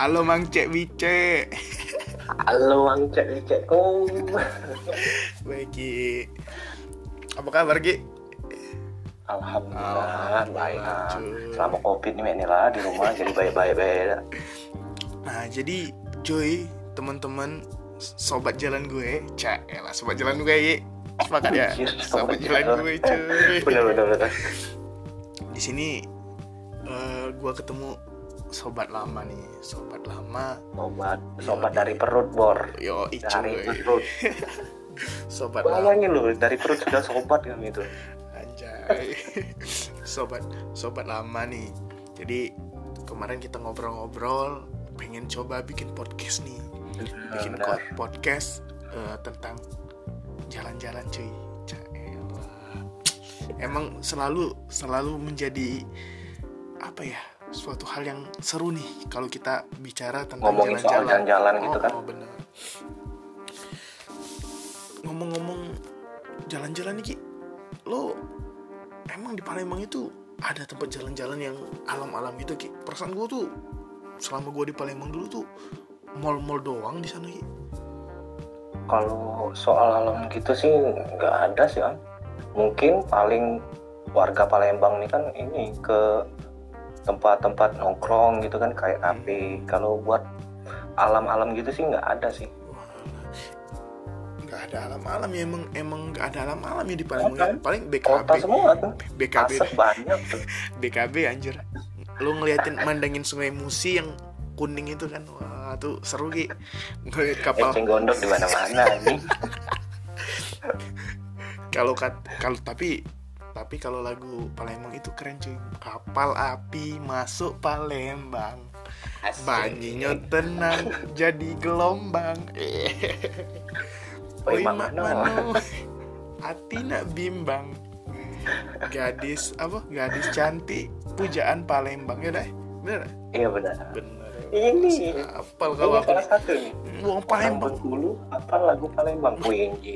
Halo Mang Cek Bice. Halo Mang Cek Cek Kum. Baik Ki. Apa kabar Ki? Alhamdulillah, baik. Selama covid nih inilah di rumah jadi baik-baik baik. Nah, jadi Joy, teman-teman sobat jalan gue, cak lah sobat jalan gue Ki. Sepakat ya? Anjir, Sobat jalan gue, cuy. Bener bener bener. Di sini eh, gue ketemu sobat lama nih, sobat lama. Sobat, sobat dari perut bor. Yo, Dari cuy. perut. Sobat lama. Bayangin lu dari perut sudah sobat kan itu. Anjay. sobat sobat lama nih. Jadi kemarin kita ngobrol-ngobrol pengen coba bikin podcast nih. Bikin Benar. ko- podcast eh, tentang jalan-jalan cuy. Emang selalu selalu menjadi apa ya? Suatu hal yang seru nih kalau kita bicara tentang Ngomongin soal jalan-jalan gitu kan. Oh, bener. Ngomong-ngomong jalan-jalan nih Ki, lo emang di Palembang itu ada tempat jalan-jalan yang alam-alam gitu Ki? Perasaan gue tuh selama gue di Palembang dulu tuh mall-mall doang di sana Ki. Kalau soal alam gitu sih nggak ada sih kan. Mungkin paling warga Palembang nih kan ini ke tempat-tempat nongkrong gitu kan kayak kafe. Kalau buat alam-alam gitu sih nggak ada sih. Nggak ada alam-alam ya emang emang nggak ada alam-alam ya di Palembang. Ya. Paling BKB, Kota semua tuh. BKB, Asap banyak tuh. BKB anjir. Lo ngeliatin mandangin sungai Musi yang kuning itu kan, wah tuh seru Ki. Ngeliat kapal Eceng gondok di mana-mana nih. kalau kat kalau tapi tapi kalau lagu Palembang itu keren cuy. Kapal api masuk Palembang. Banyinya tenang jadi gelombang. Oi, mano. mano hati nak bimbang. Gadis apa? Gadis cantik pujaan Palembang. Ya dah. Bener Iya benar. bener Ini. apal kau aku salah satu nih. wong Palembang dulu apa lagu Palembang?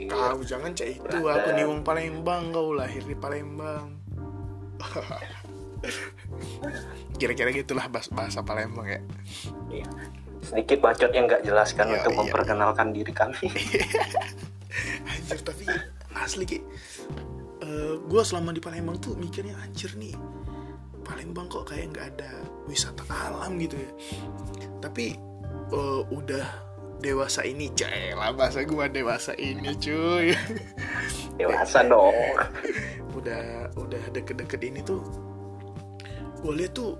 Kau jangan cek itu aku nih wong Palembang kau lahir di Palembang kira-kira gitulah bahasa, Palembang ya Iya. Sedikit bacot yang nggak jelaskan Iya, untuk iya. memperkenalkan diri kami. anjir tapi asli ki gue selama di Palembang tuh mikirnya anjir nih Palembang kok kayak nggak ada wisata alam gitu ya. Tapi eh, udah dewasa ini lah bahasa gue dewasa ini cuy. Dewasa dong. udah udah deket-deket ini tuh gue lihat tuh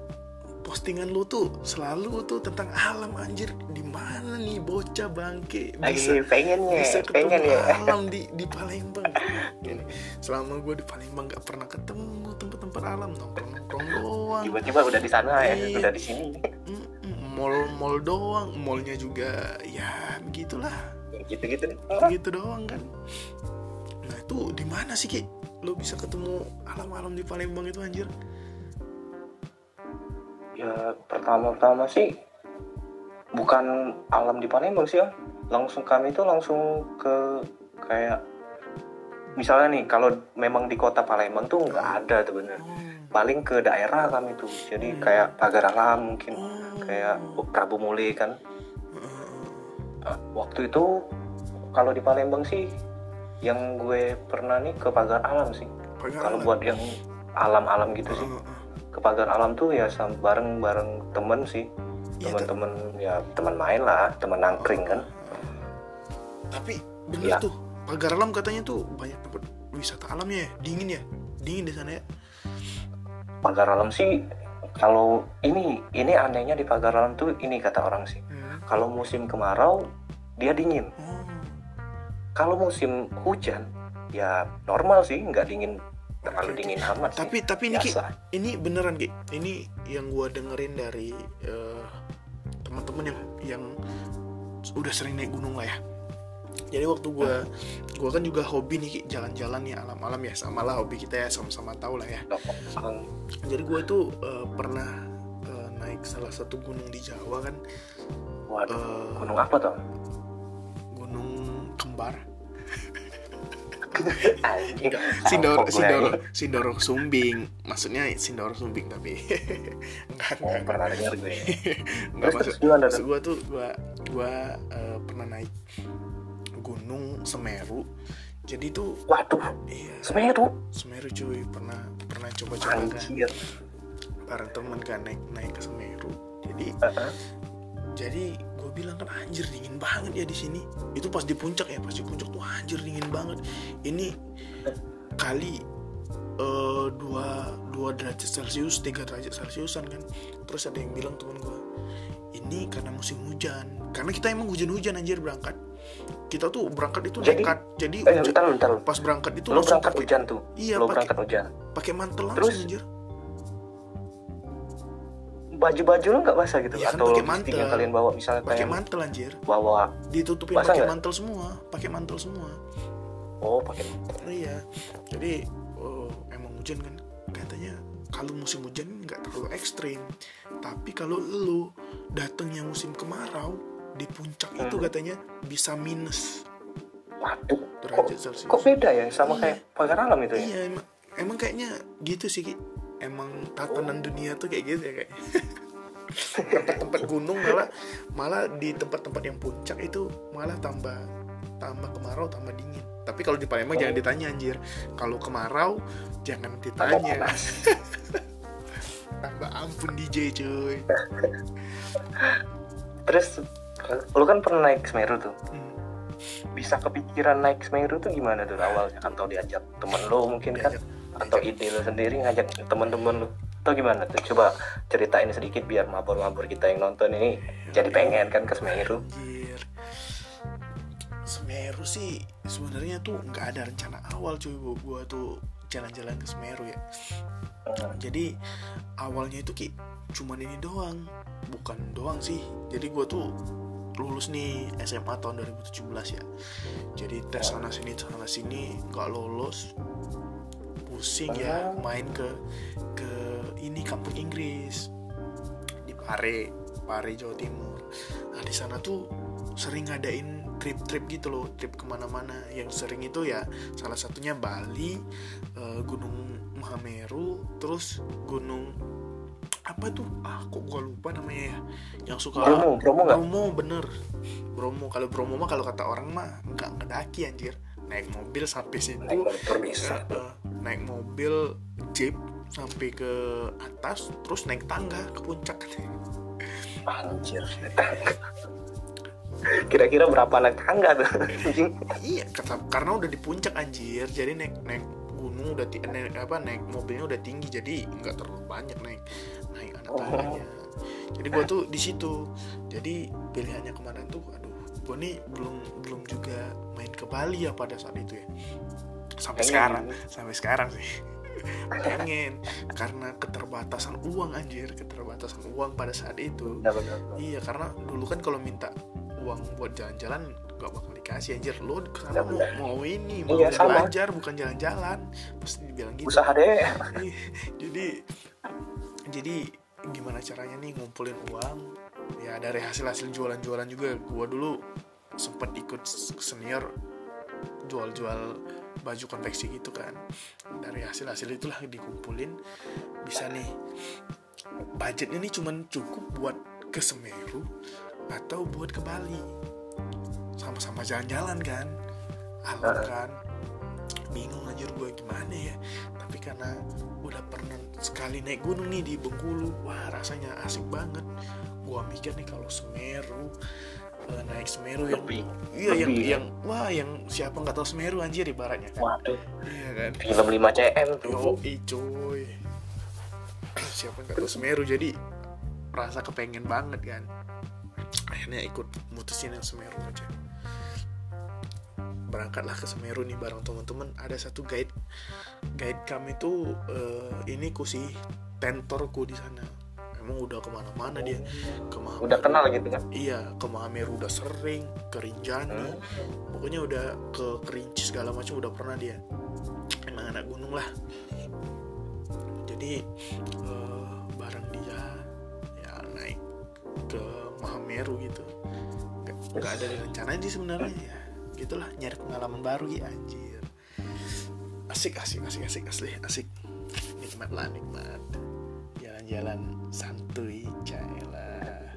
postingan lu tuh selalu tuh tentang alam anjir. Di mana nih bocah bangke? Bisa Lagi pengennya, bisa ketemu pengen ya. alam di di Palembang. Gini, selama gue di Palembang nggak pernah ketemu tempat-tempat alam. Nongkrong nongkrong doang. Tiba-tiba udah di sana ya, Iya. udah di sini. Mm-mm, mall mall doang. Mallnya juga ya begitulah. Gitu-gitu. Nih. gitu doang kan? Nah itu di mana sih ki? Lo bisa ketemu alam-alam di Palembang itu anjir Ya pertama-tama sih bukan alam di Palembang sih ya. Langsung kami itu langsung ke kayak misalnya nih kalau memang di kota Palembang tuh nggak ada tuh bener. Paling ke daerah kami tuh. Jadi kayak pagar alam mungkin kayak Prabu Muli kan. Nah, waktu itu kalau di Palembang sih yang gue pernah nih ke pagar alam sih. Kalau buat yang alam-alam gitu sih. Ke pagar alam tuh ya sam- bareng-bareng temen sih. Iya, teman-teman ya teman main lah teman nangkring kan. Tapi bener Ya. tuh pagar alam katanya tuh banyak tempat wisata alamnya ya dingin ya dingin di sana ya. Pagar alam sih kalau ini ini anehnya di pagar alam tuh ini kata orang sih. Hmm. kalau musim kemarau dia dingin. Oh, kalau musim hujan ya normal sih nggak dingin terlalu oke. dingin amat sih. tapi tapi ini Ki, ini beneran Ki. Ini yang gua dengerin dari eh, teman-teman yang yang udah sering naik gunung lah ya. Jadi waktu gua gua kan juga hobi nih Ki, jalan-jalan ya alam-alam ya. Sama lah hobi kita ya sama-sama tahu lah ya. Jadi gue itu eh, pernah eh, naik salah satu gunung di Jawa kan. Waduh eh, gunung apa tuh? Gunung kembar. Sindoro gue Sindoro. Sindoro Sumbing. Maksudnya Sindoro Sumbing tapi enggak Oh, enggak. pernah dengar gue. enggak Terus, maksud gua tuh gua gua eh, pernah naik gunung Semeru. Jadi tuh Waduh, iya. Semeru. Semeru cuy. Pernah pernah coba-coba kan. Bareng temen kan naik naik ke Semeru. Jadi Heeh. jadi gue bilang kan anjir dingin banget ya di sini itu pas di puncak ya pas di puncak tuh anjir dingin banget ini kali eh, dua dua derajat celcius tiga derajat celciusan kan terus ada yang bilang temen gue ini karena musim hujan karena kita emang hujan-hujan anjir berangkat kita tuh berangkat itu Jadi- nekat jadi Eh, hujan- bentar, bentar. pas berangkat itu langsung berangkat pakai hujan tuh. Iya, Lu pakai- berangkat hujan. pakai mantel langsung Terus? anjir Baju-baju lu nggak basah gitu? Iya kan, Atau mantel. yang kalian bawa misalnya pakai kayak mantel anjir bawa ditutupin pakai mantel semua pakai mantel semua oh pakai mantel. Iya, jadi oh, emang hujan kan katanya kalau musim hujan nggak terlalu ekstrim, tapi kalau lu datangnya musim kemarau di puncak itu Hmm. katanya bisa minus Waduh, kok, derajat celcius. kok beda ya sama Iya. kayak pagar alam itu ya? Iya, emang, emang kayaknya gitu sih. Emang tatanan dunia tuh kayak gitu ya kayaknya. tempat-tempat gunung malah malah di tempat-tempat yang puncak itu malah tambah tambah kemarau tambah dingin tapi kalau di Palembang Oh. jangan ditanya anjir kalau kemarau jangan ditanya tambah ampun DJ cuy Terus lu kan pernah naik Semeru tuh. Hmm, Bisa kepikiran naik Semeru tuh gimana tuh awalnya? Atau diajak temen lu mungkin kan? Atau ide lu sendiri ngajak temen-temen lu? Atau gimana tuh? Coba ceritain sedikit biar mabur-mabur kita yang nonton ini jadi pengen kan ke Semeru. anjir Semeru sih sebenarnya tuh nggak ada rencana awal cuy gua, gua tuh jalan-jalan ke Semeru ya Hmm. jadi awalnya itu ki cuman ini doang bukan doang sih jadi gue tuh lulus nih SMA tahun 2017 ya jadi tes sana sini sana sini nggak lolos pusing ya main ke ke ini kampung Inggris. Di Pare Pare Jawa Timur. Nah di sana tuh sering ngadain trip-trip gitu loh trip ke mana-mana. Yang sering itu ya salah satunya Bali eh, Gunung Mahameru terus Gunung apa tuh? Ah kok gua lupa namanya ya. Yang suka Bromo, Bromo? Bromo bener. Bromo kalau Bromo mah kalau kata orang mah nggak ngedaki anjir naik mobil sampai situ Naik motor bisa. Eh, naik mobil jeep sampai ke atas terus naik tangga ke puncak Anjir. Kira-kira berapa naik tangga tuh? Iya karena udah di puncak anjir jadi naik naik gunung udah naik, apa naik mobilnya udah tinggi jadi nggak terlalu banyak naik naik anak Oh. tangganya jadi gua tuh di situ jadi pilihannya kemarin tuh aduh gua nih belum belum juga ke Bali ya pada saat itu ya. Sampai Pengen. sekarang sampai sekarang sih. Pengen. Karena keterbatasan uang anjir. Keterbatasan uang pada saat itu. Benar-benar. Iya karena dulu kan kalau minta uang buat jalan-jalan gak bakal dikasih anjir. Lo ke sana mau, Benar. mau ini mau Iya, sama. belajar bukan jalan-jalan. Pasti dibilang gitu. Usaha deh. Ih, jadi jadi gimana caranya nih ngumpulin uang? Ya dari hasil-hasil jualan-jualan juga. Gua dulu sempat ikut senior jual-jual baju konveksi gitu kan. Dari hasil-hasil itulah dikumpulin. Bisa nih budgetnya nih cuman cukup buat ke Semeru atau buat ke Bali. Sama-sama jalan-jalan kan. Alam kan. Bingung anjir gue gimana ya. Tapi karena udah pernah sekali naik gunung nih di Bengkulu wah rasanya asik banget. Gue mikir nih kalau Semeru naik Semeru yang Lebih. iya yang lebih, ya? yang wah yang siapa nggak tahu Semeru anjir ibaratnya kan Waduh, iya kan film 5 cm tuh. Yo, cuy. Siapa nggak tahu Semeru jadi rasa kepengen banget kan. Akhirnya ikut mutusin yang Semeru aja. Berangkatlah ke Semeru nih bareng teman-teman. Ada satu guide guide kami tuh eh, ini ku sih tentorku di sana. Emang udah ke mana-mana dia. Ke Mahameru. Udah kenal gitu kan? Iya, ke Mahameru udah sering, ke Rinjani, pokoknya udah ke Kerinci segala macam udah pernah dia. Emang anak gunung lah. Jadi eh, bareng dia ya naik ke Mahameru gitu. Nggak ada rencana sih sebenarnya ya. Gitulah nyari pengalaman baru ya anjir. asik asik asik asik asli asik nikmat lah nikmat jalan-jalan santuy cailah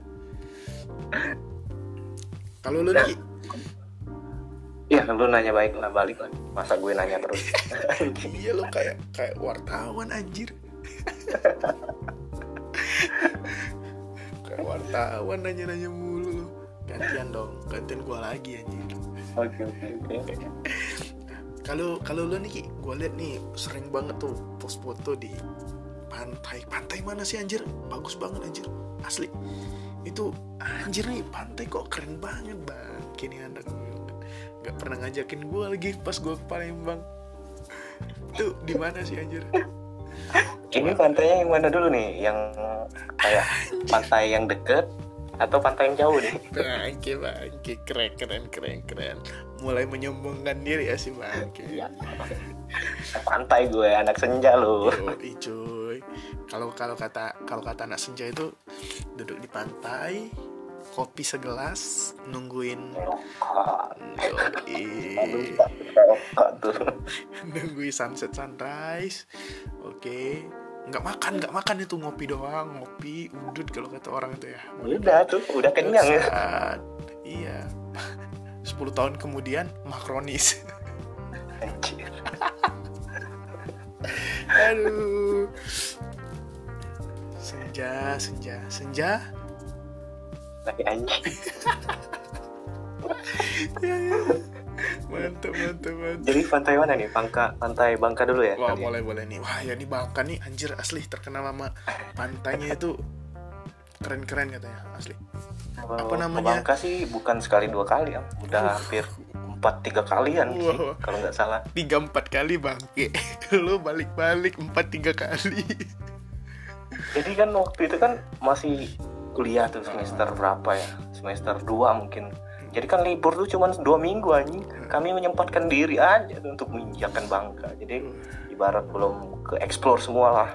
kalau lu nih Iya, lu nanya baik lah balik lagi. Masa gue nanya terus? iya lu kayak kayak wartawan anjir kayak wartawan nanya-nanya mulu lu gantian dong gantian gua lagi anjir Oke, oke, oke. kalau kalau lu nih gua liat nih sering banget tuh post foto di pantai pantai mana sih anjir? Bagus banget anjir. Asli. Itu anjir nih pantai kok keren banget bang. Kini anak nggak pernah ngajakin gua lagi pas gua ke Palembang. Tuh di mana sih anjir? Ini pantainya yang mana dulu nih? Yang kayak pantai yang deket atau pantai yang jauh nih? bangke bangke. Keren keren keren keren. Mulai menyombongkan diri ya si bangke. Iya. Pantai gue anak senja lo. Yoi, cuy kalau kalau kata kalau kata anak senja itu duduk di pantai kopi segelas nungguin yoi, nungguin sunset sunrise. Oke. Nggak makan nggak makan itu ngopi doang ngopi udut kalau kata orang itu ya. Udah tuh, udah kenyang ya. Iya. 10 tahun kemudian makronis. aduh senja senja senja Lagi anjing. ya, ya. mantap mantap mantap Jadi pantai mana nih? Bangka, pantai Bangka dulu ya? Wah ya? boleh boleh nih Wah ya nih Bangka nih anjir asli terkenal sama pantainya itu keren-keren katanya asli apa namanya? Bangka sih bukan sekali dua kali ya. Udah hampir empat tiga kalian sih Wah, wah. kalau nggak salah. tiga empat kali bangke lo balik-balik empat tiga kali Jadi kan waktu itu kan masih kuliah tuh semester berapa ya? Semester 2 mungkin. Jadi kan libur tuh cuma dua minggu anjing. Kami menyempatkan diri aja tuh untuk menginjakan Bangka. Jadi ibarat belum ke explore semua lah.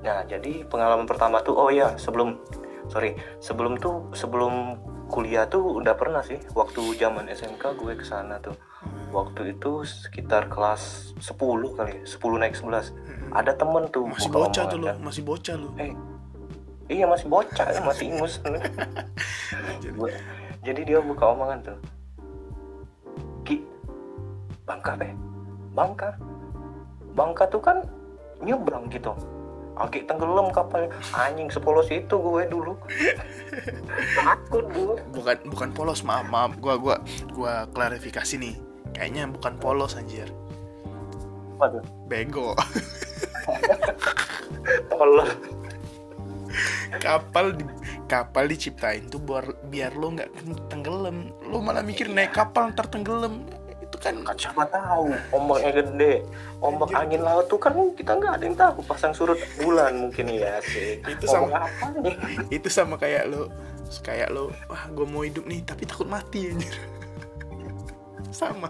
Nah, jadi pengalaman pertama tuh oh ya, sebelum sorry, sebelum tuh sebelum kuliah tuh udah pernah sih waktu zaman SMK gue ke sana tuh. Waktu itu sekitar kelas 10 kali, 10 naik 11. Ada temen tuh masih bocah tuh lo masih bocah lo Eh, iya masih bocah, ya, masih ingus. Jadi dia buka omongan tuh. Ki, Bangka teh, Bangka, Bangka tuh kan nyebrang gitu. Agak tenggelam kapalnya, anjing sepolos itu gue dulu. Takut gue. bukan bukan polos maaf maaf. Gua gua gua klarifikasi nih. Kayaknya bukan polos anjir. Waduh, bego. Tolol. kapal di, kapal diciptain tuh biar biar lo nggak tenggelam. Lo malah mikir naik kapal ntar tenggelam kan Kan siapa tahu ombaknya gede, ombak angin laut tuh kan kita nggak ada yang tahu. Pasang surut bulan mungkin ya sih. Itu sama- Ombak apa nih? itu sama kayak lo kayak lo wah gue mau hidup nih tapi takut mati anjir sama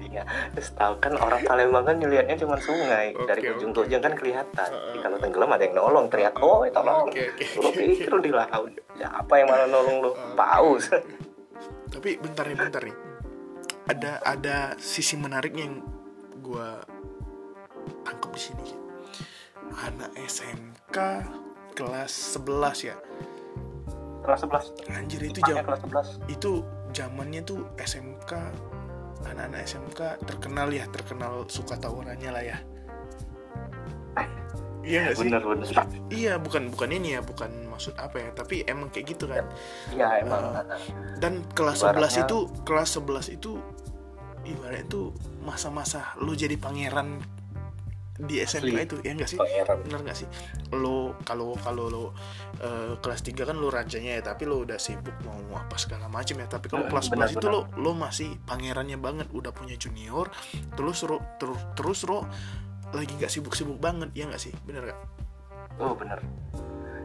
Iya, terus tahu kan orang Palembang kan ngelihatnya cuma sungai Oke, dari ujung oke. ke ujung kan kelihatan. Heeh. Jadi kalau tenggelam ada yang nolong, teriak, oh tolong. Oke, oke, Lu oke. pikir di laut, siapa yang malah nolong lu? Heeh. Paus. tapi bentar nih bentar nih ada ada sisi menariknya yang gue tangkap di sini anak SMK kelas 11 ya kelas 11. anjir itu jam kelas 11. itu zamannya tuh SMK anak-anak SMK terkenal ya terkenal suka tawurannya lah ya iya gak sih Bener bener. iya bukan bukan ini ya bukan maksud apa ya tapi emang kayak gitu kan Iya emang. dan kelas Ibaratnya- 11 itu kelas 11 itu ibaratnya itu masa-masa lu jadi pangeran di SMK Asli. itu ya enggak sih? Pangeran. bener gak sih? Lo kalau kalau lo eh, kelas 3 kan lo rajanya ya tapi lo udah sibuk mau apa segala macam ya. Tapi kalau Hmm, kelas 11 benar, itu lo lo masih pangerannya banget udah punya junior. Terus lo terus terus lo lagi nggak sibuk-sibuk banget ya nggak sih? Bener gak Oh bener.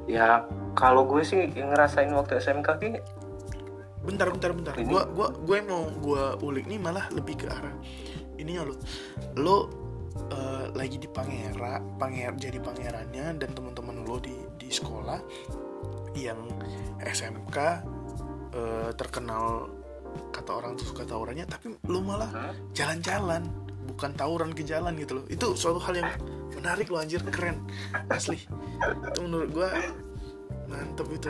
Ya kalau gue sih ngerasain waktu SMK ki bentar bentar bentar. Gua gua gue mau gua ulik nih malah lebih ke arah ininya lo lo eh, lagi di pangera panger jadi pangerannya dan teman-teman lo di di sekolah yang SMK eh, terkenal kata orang tuh suka tawurannya tapi lo malah jalan-jalan bukan tawuran ke jalan gitu loh. Itu suatu hal yang menarik loh anjir. Keren. Asli. Itu menurut gua mantep itu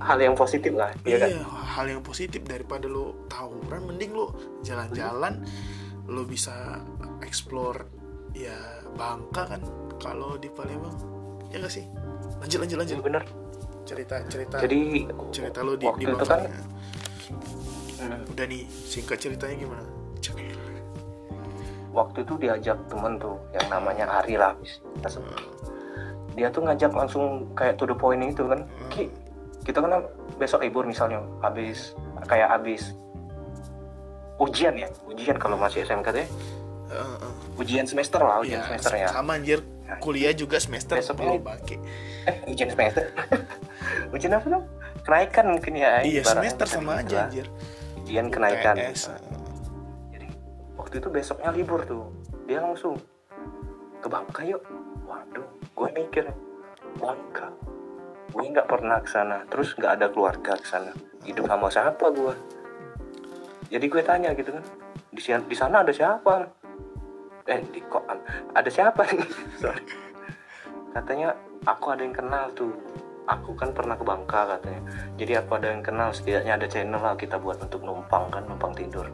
hal yang positif lah iya iya kan hal yang positif daripada lo tawuran mending lo jalan-jalan lo bisa explore ya Bangka kan kalau di Palembang. Ya gak sih? Lanjut lanjut lanjut. Iya, bener cerita cerita jadi cerita lo di, waktu di itu kan ya. hmm, udah nih singkat ceritanya gimana? Waktu itu diajak temen tuh yang namanya Ari lah. Kita sebut. dia tuh ngajak langsung kayak to the point itu kan. Ki, kita kan besok libur misalnya habis kayak habis ujian ya ujian kalau masih SMK tuh ya. Ujian semester lah ujian Ya, semester ya. sama anjir. Kuliah juga semester Besoknya- lo bangke. Eh ujian semester. Ujian apa dong kenaikan mungkin ya iya semester sama aja anjir. Ujian kenaikan. Jadi waktu itu besoknya libur tuh. Dia langsung ke Bangka yuk. Waduh gue mikir Bangka gue nggak pernah ke sana. Terus nggak ada keluarga ke sana. Hidup sama siapa gue jadi gue tanya gitu kan. Di sana di sana ada siapa? Eh di kok ada siapa nih? Sorry. Katanya aku ada yang kenal tuh. Aku kan pernah ke Bangka katanya. Jadi aku ada yang kenal. Setidaknya ada channel lah kita buat untuk numpang kan numpang tidur.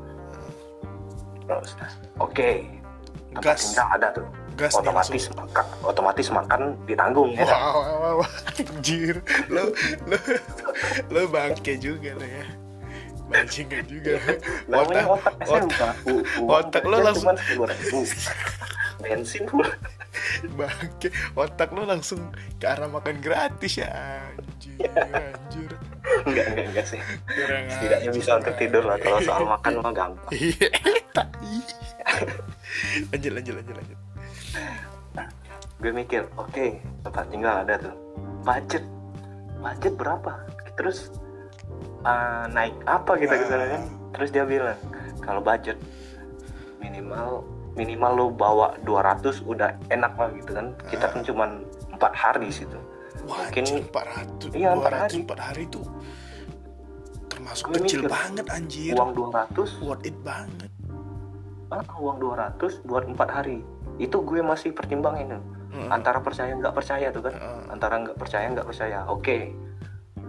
Terus oke. Tempat gas. tinggal ada tuh gas otomatis makan otomatis makan ditanggung ya kan? Wow, wow, wow, wow. anjir. Lo lo lo bangke juga lo ya. Bajingan juga. Namanya otak otak otak otak lo langsung- bensin pula. Bangke. Otak lo langsung ke arah makan gratis ya. Anjir anjir. Enggak enggak enggak sih. Kurang setidaknya bisa untuk tidur lah. Kalau soal makan mah gampang. Iya, tai. lanjut lanjut lanjut gue mikir oke tempat tinggal ada tuh. Budget budget berapa? Terus uh, naik apa kita ke sana kan terus dia bilang kalau budget minimal minimal lo bawa 200 udah enak lah gitu kan. Kita kan cuman empat hari di situ Mungkin- anjir, 400 Iya, 200 empat hari. 4 hari tuh termasuk Gue kecil mikir, banget anjir. uang 200 worth it banget. Ah, uang 200 buat empat hari itu gue masih pertimbangin. Heeh. antara percaya nggak percaya tuh kan. Heeh. antara nggak percaya nggak percaya. Oke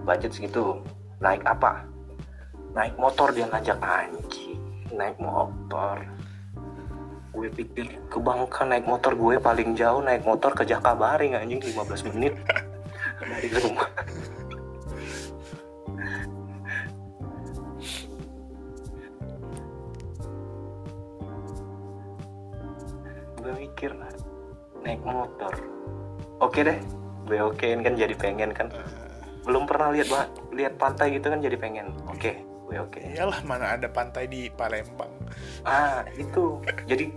budget segitu. Naik apa? Naik motor dia ngajak. Anjing naik motor. Gue pikir ke Bangka naik motor gue paling jauh naik motor ke Jakabaring anjing 15 menit. Dari rumah gue mikir naik motor. Oke deh gue okein kan jadi pengen kan. Belum pernah lihat lihat pantai gitu kan jadi pengen. Oke gue oke iyalah mana ada pantai di Palembang. Ah itu. Jadi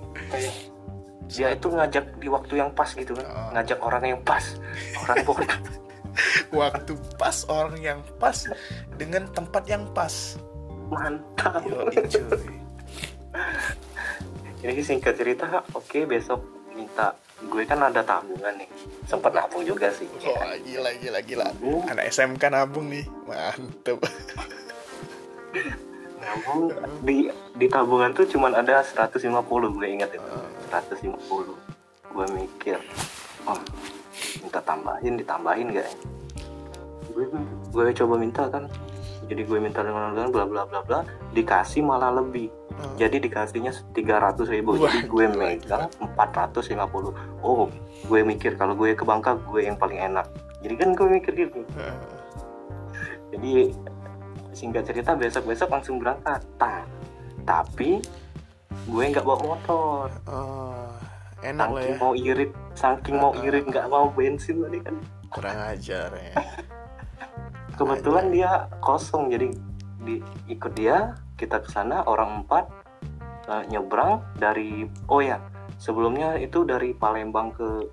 dia itu ngajak di waktu yang pas gitu kan. Ah. ngajak orang yang pas. Orang bodoh waktu pas orang yang pas dengan tempat yang pas. Mantap. Yo cuy ini singkat cerita oke besok minta gue kan ada tabungan nih. Sempet nabung juga sih. Wah gila gila gila. Nabung. Anak SMK nabung nih. Mantep. Nabung. Di di tabungan tuh cuman ada 150 gue ingat itu. 150 gue mikir oh minta tambahin ditambahin gak ya? Gue gue coba minta kan. Jadi gue minta dengan dengan bla bla bla bla dikasih malah lebih Hmm. jadi dikasihnya 300 ribu. Wah, jadi gue megang 450 oh gue mikir kalau gue ke Bangka gue yang paling enak. Jadi kan gue mikir gitu. Jadi singkat cerita besok besok langsung berangkat. Ta- tapi gue nggak bawa motor. Oh, Enak lah saking ya. mau irit saking mau irit nggak mau bensin tadi kan. Kurang ajar ya. Kebetulan dia kosong jadi di, ikut dia kita ke sana orang empat eh, nyebrang dari oh ya sebelumnya itu dari Palembang ke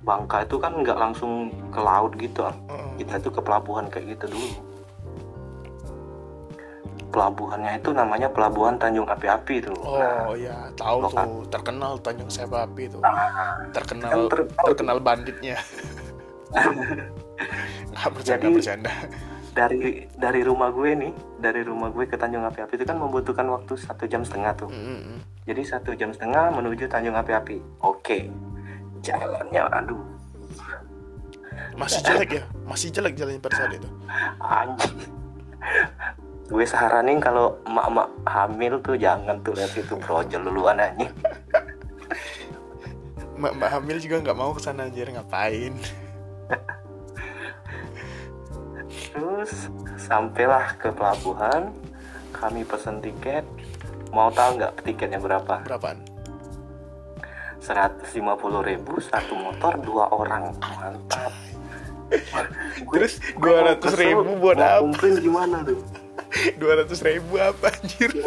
Bangka itu kan nggak langsung ke laut gitu ah. Kita itu ke pelabuhan kayak gitu dulu. Pelabuhannya itu namanya pelabuhan Tanjung Api-Api Nah, Oh ya tahu Lokal. tuh terkenal Tanjung Sebapi tuh kan terkenal ter- terkenal banditnya. Nggak bercanda Jadi- bercanda dari dari rumah gue nih dari rumah gue ke Tanjung Api-Api itu kan membutuhkan waktu satu jam setengah tuh. Mm-mm. jadi satu jam setengah menuju Tanjung Api-Api. Oke. Jalannya aduh. Masih jelek ya? Masih jelek jalannya pada saat itu? Anjing. Gue saranin kalau emak-emak hamil tuh jangan tuh lihat itu brojol duluan anjing. Mbak hamil juga nggak mau ke sana anjir. Ngapain terus sampailah ke pelabuhan kami pesen tiket. Mau tahu nggak tiketnya berapa? Berapaan? 150.000 ribu satu motor dua orang. Mantap. Terus dua ratus ribu buat apa? komplain gimana tuh? dua ratus ribu apa anjir?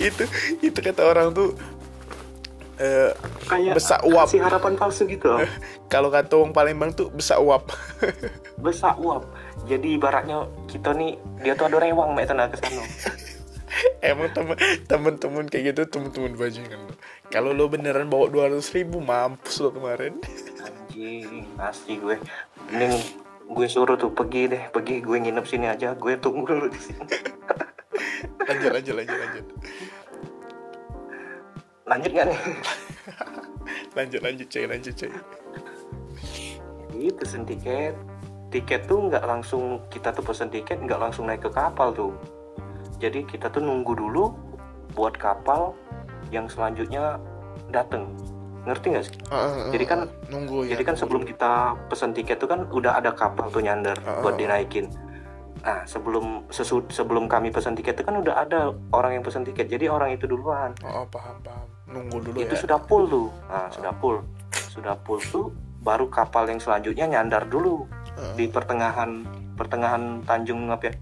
Itu itu kata orang tuh eh, kayak Besak uap. kasih harapan palsu gitu loh. Kalau kata orang Palembang tuh besak uap. Besak uap. Jadi ibaratnya kita nih dia tuh ada rewang mek tenaga ke sana. Emang temen temen-temen kayak gitu temen-temen bajingan lo kalau lo beneran bawa dua ratus ribu mampus lo kemarin. Anjing asli gue. Mending gue suruh tuh pergi deh pergi. Gue nginep sini aja. Gue tunggu dulu di sini. Lanjut lanjut lanjut lanjut lanjut nggak nih? Lanjut lanjut cuy lanjut cuy. Ini pesen tiket. Tiket tuh nggak langsung kita tuh pesen tiket nggak langsung naik ke kapal tuh. Jadi kita tuh nunggu dulu buat kapal yang selanjutnya dateng. Ngerti nggak sih? Ah, ah, Jadi kan- nunggu ya jadi kan nunggu. sebelum kita pesen tiket tuh kan udah ada kapal tuh nyandar Ah, buat ah. dinaikin nah sebelum sesu- sebelum kami pesen tiket tuh kan udah ada orang yang pesen tiket jadi orang itu duluan. Oh, oh, paham paham. Nunggu dulu itu ya. sudah full tuh. Nah sudah full. Sudah full tuh baru kapal yang selanjutnya nyandar dulu. Ah, di pertengahan pertengahan Tanjung apa ya.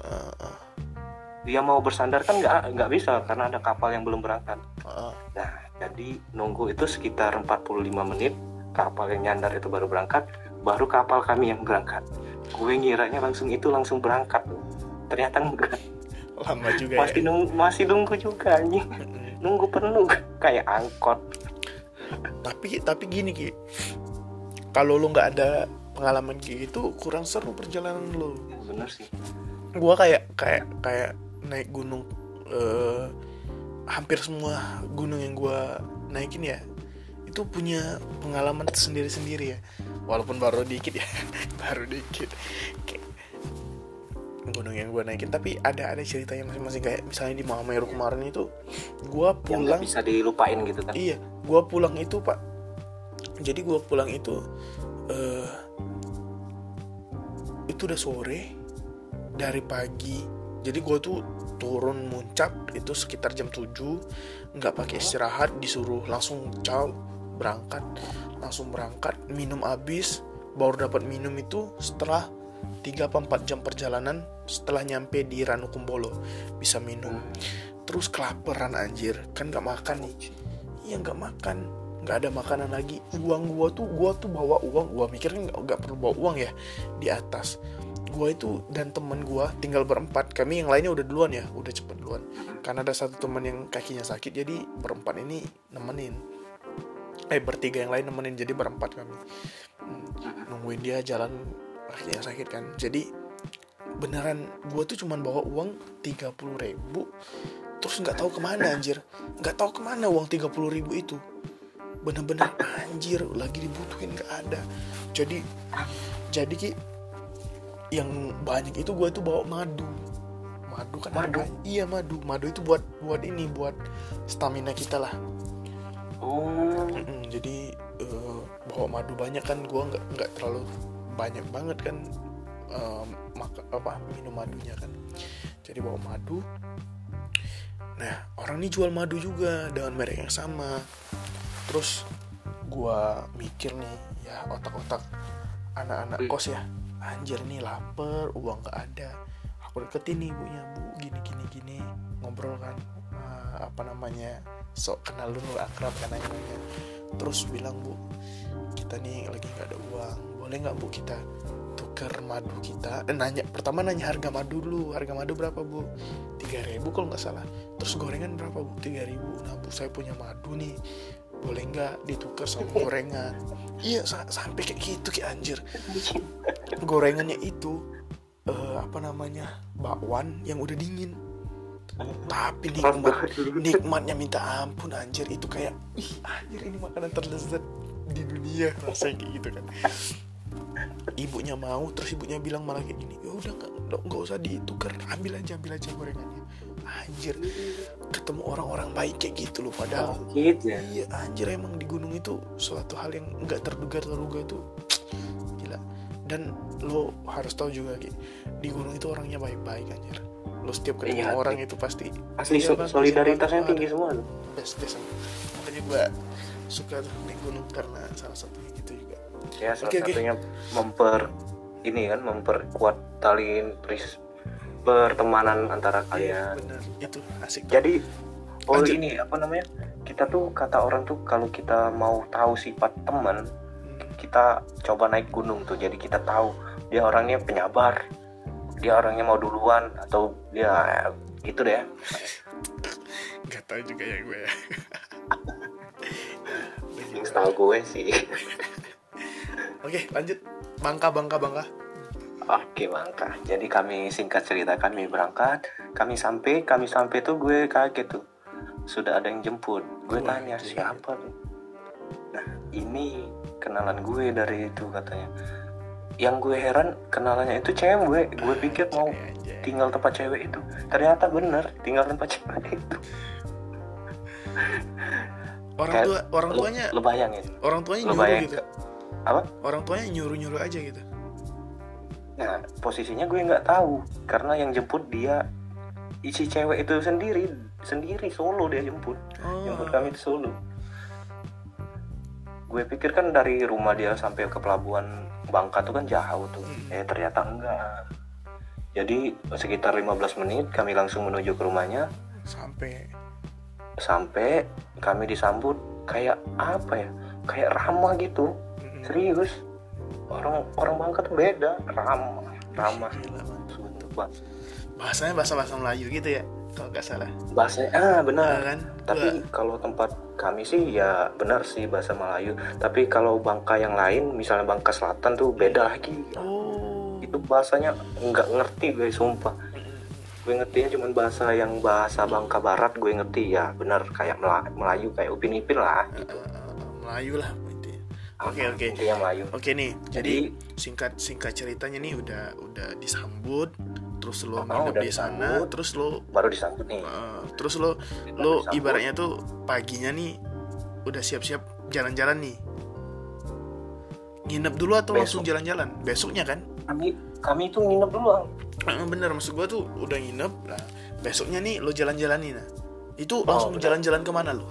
Ah, dia mau bersandar kan nggak nggak bisa karena ada kapal yang belum berangkat. Ah. nah jadi nunggu itu sekitar 45 menit kapal yang nyandar itu baru berangkat baru kapal kami yang berangkat gue ngiranya langsung itu langsung berangkat. Ternyata enggak. Lama juga masih ya? nunggu masih nunggu juga anjing. Nunggu penuh kayak angkot. Tapi tapi gini ki. Kalau lo nggak ada pengalaman kayak gitu kurang seru perjalanan lo bener sih. Gua kayak kayak kayak naik gunung eh, hampir semua gunung yang gua naikin ya itu punya pengalaman sendiri-sendiri ya walaupun baru dikit ya. Baru dikit. Kayak gunung yang gua naikin. Tapi ada ada ceritanya masing-masing. Kayak misalnya di Mahameru kemarin itu yang nggak pulang bisa dilupain gitu kan? Iya, gua pulang itu pak. Jadi gua pulang itu eh itu udah sore dari pagi. Jadi gua tuh turun muncak itu sekitar jam 7 nggak pakai istirahat disuruh langsung caw berangkat. Langsung berangkat minum habis baru dapat minum itu setelah 3 apa 4 jam perjalanan setelah nyampe di Ranukumbolo. Bisa minum. Terus kelaparan anjir. Kan nggak makan nih. Iya nggak makan. Nggak ada makanan lagi. Uang gua tuh gua tuh bawa uang. Gua mikirnya nggak nggak perlu bawa uang ya di atas. Gua itu dan temen gua tinggal berempat. Kami yang lainnya udah duluan ya. Udah cepet duluan. Karena ada satu temen yang kakinya sakit jadi berempat ini nemenin eh bertiga yang lain nemenin jadi berempat kami. Hmm, nungguin dia jalan kakinya sakit kan. Jadi beneran gua tuh cuman bawa uang 30.000 ribu terus nggak tahu ke mana anjir. Nggak tahu ke mana uang 30.000 ribu itu. Bener-bener anjir lagi dibutuhin nggak ada. Jadi jadi ki yang banyak itu gue tuh bawa madu. Madu kan Madu? harganya- iya madu. Madu itu buat buat ini buat stamina kita lah oh. Mm-mm, jadi eh, bawa madu banyak kan gue nggak nggak terlalu banyak banget kan eh, maka apa minum madunya kan. Jadi bawa madu. Nah orang ini jual madu juga dengan merek yang sama. Terus gue mikir nih ya otak-otak anak-anak Hmm. kos ya anjir nih lapar uang nggak ada. Aku deketin nih ibunya bu gini gini gini. Ngobrol kan "Ah, apa namanya sok kenal dulu akrab kan namanya terus bilang bu kita nih lagi nggak ada uang. Boleh nggak bu kita tuker madu kita? Eh, nanya pertama nanya harga madu dulu harga madu berapa bu? 3000 kalau nggak salah. Terus gorengan berapa bu? 3000 nah bu saya punya madu nih. Boleh nggak ditukar sama gorengan? Iya sa- sampai kayak gitu kayak anjir. Gorengannya itu eh, apa namanya bakwan yang udah dingin tapi nikmat nikmatnya minta ampun anjir. Itu kayak ih anjir ini makanan terlezat di dunia. Rasanya kayak gitu kan. Ibunya mau terus ibunya bilang malah kayak gini ya udah nggak usah ditukar. Ambil aja ambil aja gorengannya. Anjir ketemu orang-orang baik kayak gitu loh padahal. Gitu ya? Iya anjir emang di gunung itu suatu hal yang nggak terduga terduga itu gila. Dan lo harus tahu juga Ki, di gunung itu orangnya baik-baik anjir lo setiap ketemu Iya, orang itu pasti asli Iya, so- Bang, solidaritasnya bisa tinggi semua tuh. best best makanya gue suka naik gunung karena salah satunya gitu juga ya salah oke. satunya memper ini kan memperkuat tali peris pertemanan antara iya kalian bener itu asik tuh. jadi oh Lanjut. ini apa namanya kita tuh kata orang tuh kalau kita mau tahu sifat teman Hmm. kita coba naik gunung tuh jadi kita tahu dia orangnya penyabar dia orangnya mau duluan atau dia gitu deh. Nggak tahu juga ya gue. Ya setahu gue sih. Oke lanjut. Bangka bangka bangka. Oke Bangka, jadi kami singkat cerita kami berangkat, kami sampai, kami sampai tuh gue kaget tuh, sudah ada yang jemput. Gue Wah, tanya siapa tuh? Nah ini kenalan gue dari itu katanya. Yang gue heran kenalannya itu cewek, gue pikir mau tinggal tempat cewek itu, ternyata bener tinggal tempat cewek itu. orang tua orang tuanya lo bayangin, orang tuanya lo nyuruh bayangin gitu? ke- apa? orang tuanya nyuruh nyuruh aja gitu? Nah, posisinya gue nggak tahu karena yang jemput dia isi cewek itu sendiri, sendiri solo dia jemput, oh. Jemput kami di Solo. Gue pikir kan dari rumah dia sampai ke pelabuhan Bangka tuh kan jauh tuh. Hmm. Eh ternyata enggak. Jadi sekitar 15 menit kami langsung menuju ke rumahnya. sampai Sampai kami disambut kayak apa ya? Kayak ramah gitu. Mm-mm. Serius. Orang orang Bangka tuh beda, ramah, ramah. Bahasanya bahasa bahasa Melayu gitu ya kalau nggak salah. Bahasanya ah benar. Nah, kan? Tapi kalau tempat kami sih ya benar sih bahasa Melayu. Tapi kalau Bangka yang lain misalnya Bangka Selatan tuh beda lagi. Oh. Itu bahasanya nggak ngerti gue sumpah. Gue ngertinya cuma bahasa yang bahasa Bangka Barat gue ngerti. Ya benar kayak Mela- Melayu kayak Upin Ipin lah Eh, eh, Melayu lah oke Ah, oke Melayu. Oke nih. Jadi Jadi- singkat singkat ceritanya nih udah udah disambut terus lo nginep di sana terus lo baru disambut nih. Eh, terus lo lo disambut. ibaratnya tuh paginya nih udah siap-siap jalan-jalan nih. Nginep dulu atau langsung Besok. jalan-jalan? Besoknya kan? Kami kami itu nginep dulu. Eh, bener maksud gua tuh udah nginep lah besoknya nih lo jalan-jalan nih nah. Itu Oh, langsung jalan-jalan ke mana lo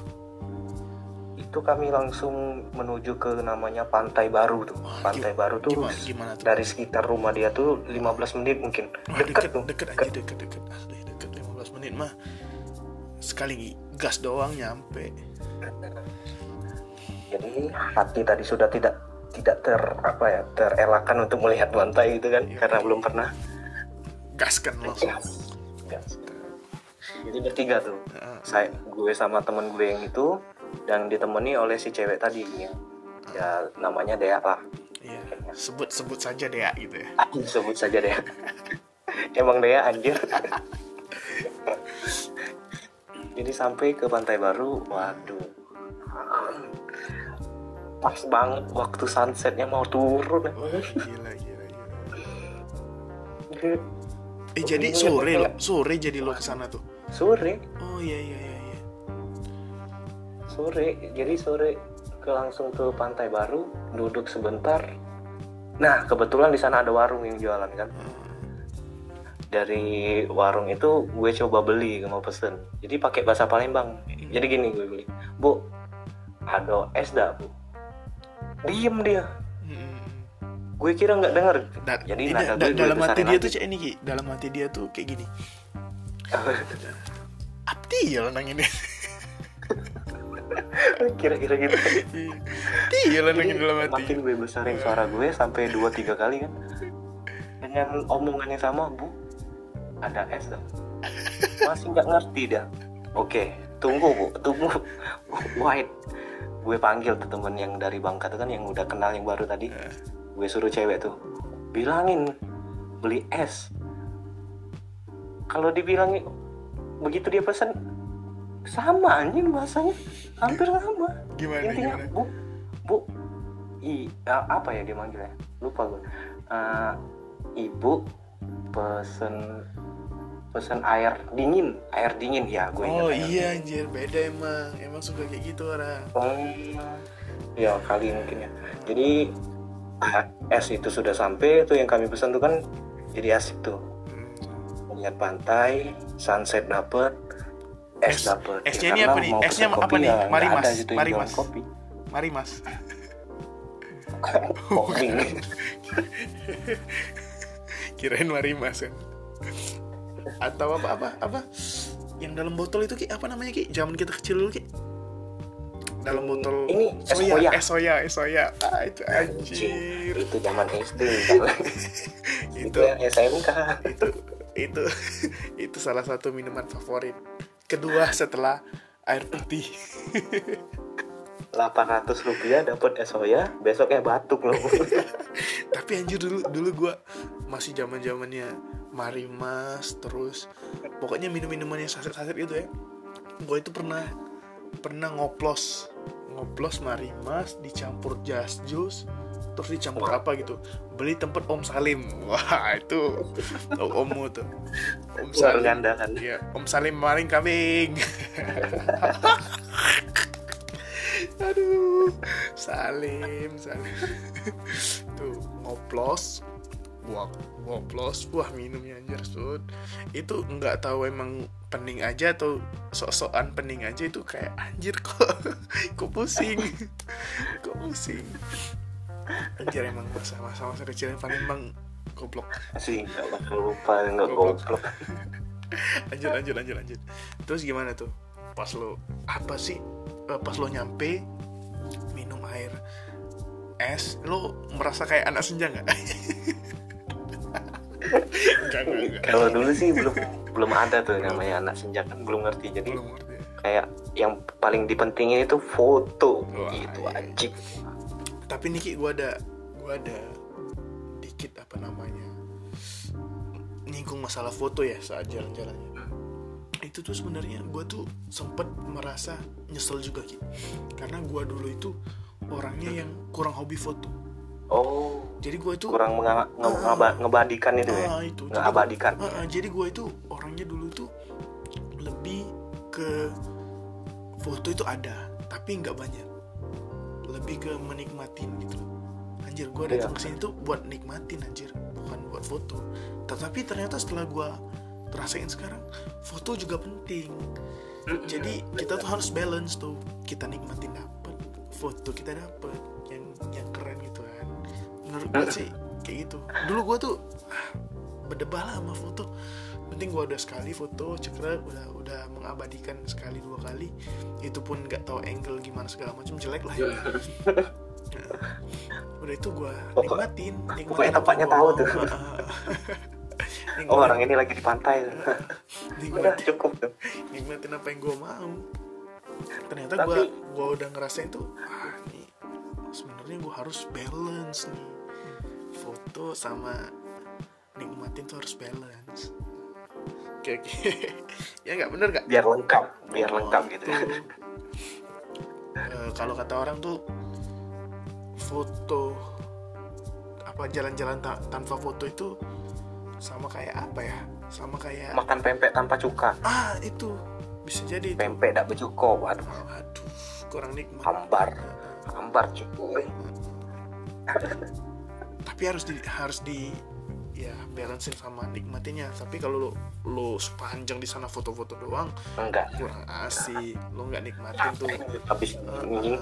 itu kami langsung menuju ke namanya Pantai Baru tuh. Wah, Pantai Baru tuh gimana gimana tuh? dari sekitar rumah dia tuh 15 menit mungkin. Wah, deket deket, tuh. deket aja deket deket. Asli deket 15 menit mah sekali gas doang nyampe. Jadi hati tadi sudah tidak tidak ter apa ya terelakkan untuk melihat pantai itu kan Iya. karena belum pernah gas kan langsung Gas. jadi bertiga tuh. Heeh. saya gue sama temen gue yang itu dan ditemani oleh si cewek tadi ya, ya namanya Dea lah iya sebut sebut saja deh ya gitu ya. Sebut saja Dea. Emang Dea anjir. Jadi sampai ke pantai baru waduh. Pas banget waktu sunsetnya mau turun. Wah, gila gila gila. Eh jadi sore lo sore jadi lo ke sana tuh? Sore. Oh iya iya iya sore. Jadi sore ke langsung ke pantai baru duduk sebentar. Nah kebetulan di sana ada warung yang jualan kan? Dari warung itu gue coba beli mau pesen. Jadi pakai bahasa Palembang. Jadi gini gue beli. Bu ada es dah bu diem dia. Gue kira nggak denger. Da- jadi ini nada da- gue gue dalam hati dia lagi. tuh cek ini Ki. dalam hati dia tuh kayak gini. Abdi ya ini kira-kira gitu. Iya ini dalam hati. makin gue besarin suara gue sampai dua tiga kali kan. Dengan omongan yang sama bu ada es dong. Masih nggak ngerti dah oke tunggu bu tunggu. White gue panggil tuh temen yang dari Bangka tuh kan yang udah kenal yang baru tadi. Eh, gue suruh cewek tuh bilangin beli es. Kalau dibilangin begitu dia pesen sama anjing bahasanya. Hampir sama. gimana intinya gimana? Bu bu i a- apa ya dia manggilnya lupa gue Eh, ibu pesen pesen air dingin air dingin. Ya gue ingat oh iya anjir. Beda emang. Emang suka kayak gitu orang. Oh, ya kali mungkin ya. Jadi es itu sudah sampai tuh yang kami pesan tuh kan jadi asik tuh. Hmm. Lihat pantai, sunset dapet, es, dapet. esnya Ya, ini apa nih? Esnya apa nih? ya Mari, Mas. gitu Mari, Mas. kopi. mari mas Kopi. kirain mari mas kan atau apa apa apa yang dalam botol itu ki apa namanya ki zaman kita kecil dulu ki dalam botol Ini es soya es soya es soya ah, itu anjir itu zaman SD. itu itu yang SMK. itu itu itu salah satu minuman favorit kedua setelah air putih 800 rupiah dapat es soya, besoknya batuk loh. tapi anjir dulu dulu gue masih zaman zamannya mari mas terus pokoknya minum minuman yang saset saset gitu ya gue itu pernah pernah ngoplos ngoplos mari mas dicampur jas jus terus dicampur apa gitu beli tempat om salim wah itu ommu tuh om salim gandalan. Iya, Om Salim maling kambing. Aduh, Salim, Salim. Tuh, ngoplos. Wah, ngoplos. Wah, minumnya anjir, Sud. Itu nggak tahu emang pening aja atau sok-sokan pening aja itu kayak anjir kok kok pusing. kok pusing. Anjir emang masa kecil yang paling bang goblok. Sih, nggak bakal lupa, nggak Goblok. lanjut lanjut lanjut lanjut terus gimana tuh pas lo apa sih eh, pas lo nyampe minum air es lo merasa kayak anak senja nggak. Kalau dulu sih belum belum ada tuh namanya anak senja kan belum ngerti. Jadi belum ngerti kayak yang paling dipentingin itu foto Wah, gitu iya. anjing tapi Niki gue ada gue ada dikit apa namanya nyinggung masalah foto ya saat jalan-jalannya. Itu tuh sebenarnya gue tuh sempet merasa nyesel juga Ki. Karena gue dulu itu orangnya yang kurang hobi foto. Oh. Jadi gue itu kurang menga- nge- ngaba- ngebadikan itu ya? Ah, itu. nggak abadikan Ah, ah, jadi gue itu orangnya dulu tuh lebih ke foto itu ada tapi nggak banyak lebih ke menikmatin gitu. Anjir gue datang Iya. ke sini tuh buat nikmatin anjir. Bukan buat foto. Tetapi ternyata setelah gue rasain sekarang foto juga penting. Jadi kita tuh harus balance tuh. Kita nikmatin dapet foto kita dapet. Yang yang keren gitu kan. Menurut gue sih kayak gitu. Dulu gue tuh ah, berdebal lah sama foto penting gue udah sekali foto cekrek udah udah mengabadikan sekali dua kali. Itu pun nggak tahu angle gimana segala macam jelek lah. Ya. Nah, udah itu gue nikmatin nikmatin pokoknya tempatnya gua tahu tuh. Nikmatin- oh orang ini lagi di pantai udah nikmatin. Cukup tuh. Nikmatin apa yang gue mau. Ternyata Tapi- gue gue udah ngerasain tuh ah nih sebenarnya gue harus balance nih. Foto sama nikmatin tuh harus balance oke oke. Ya nggak bener nggak? Biar lengkap biar lengkap gitu. Eh, kalau kata orang tuh foto apa jalan-jalan ta- tanpa foto itu sama kayak apa ya? Sama kayak makan pempek tanpa cuka. Ah itu. Bisa jadi itu. Pempek tak bercuko waduh. Aduh kurang nikmat. Hambar. Hambar cuy. Tapi harus di harus di ya balancing sama nikmatinya tapi kalau lo lo sepanjang di sana foto-foto doang enggak. kurang asik. Lo nggak nikmatin tuh. Habis anjing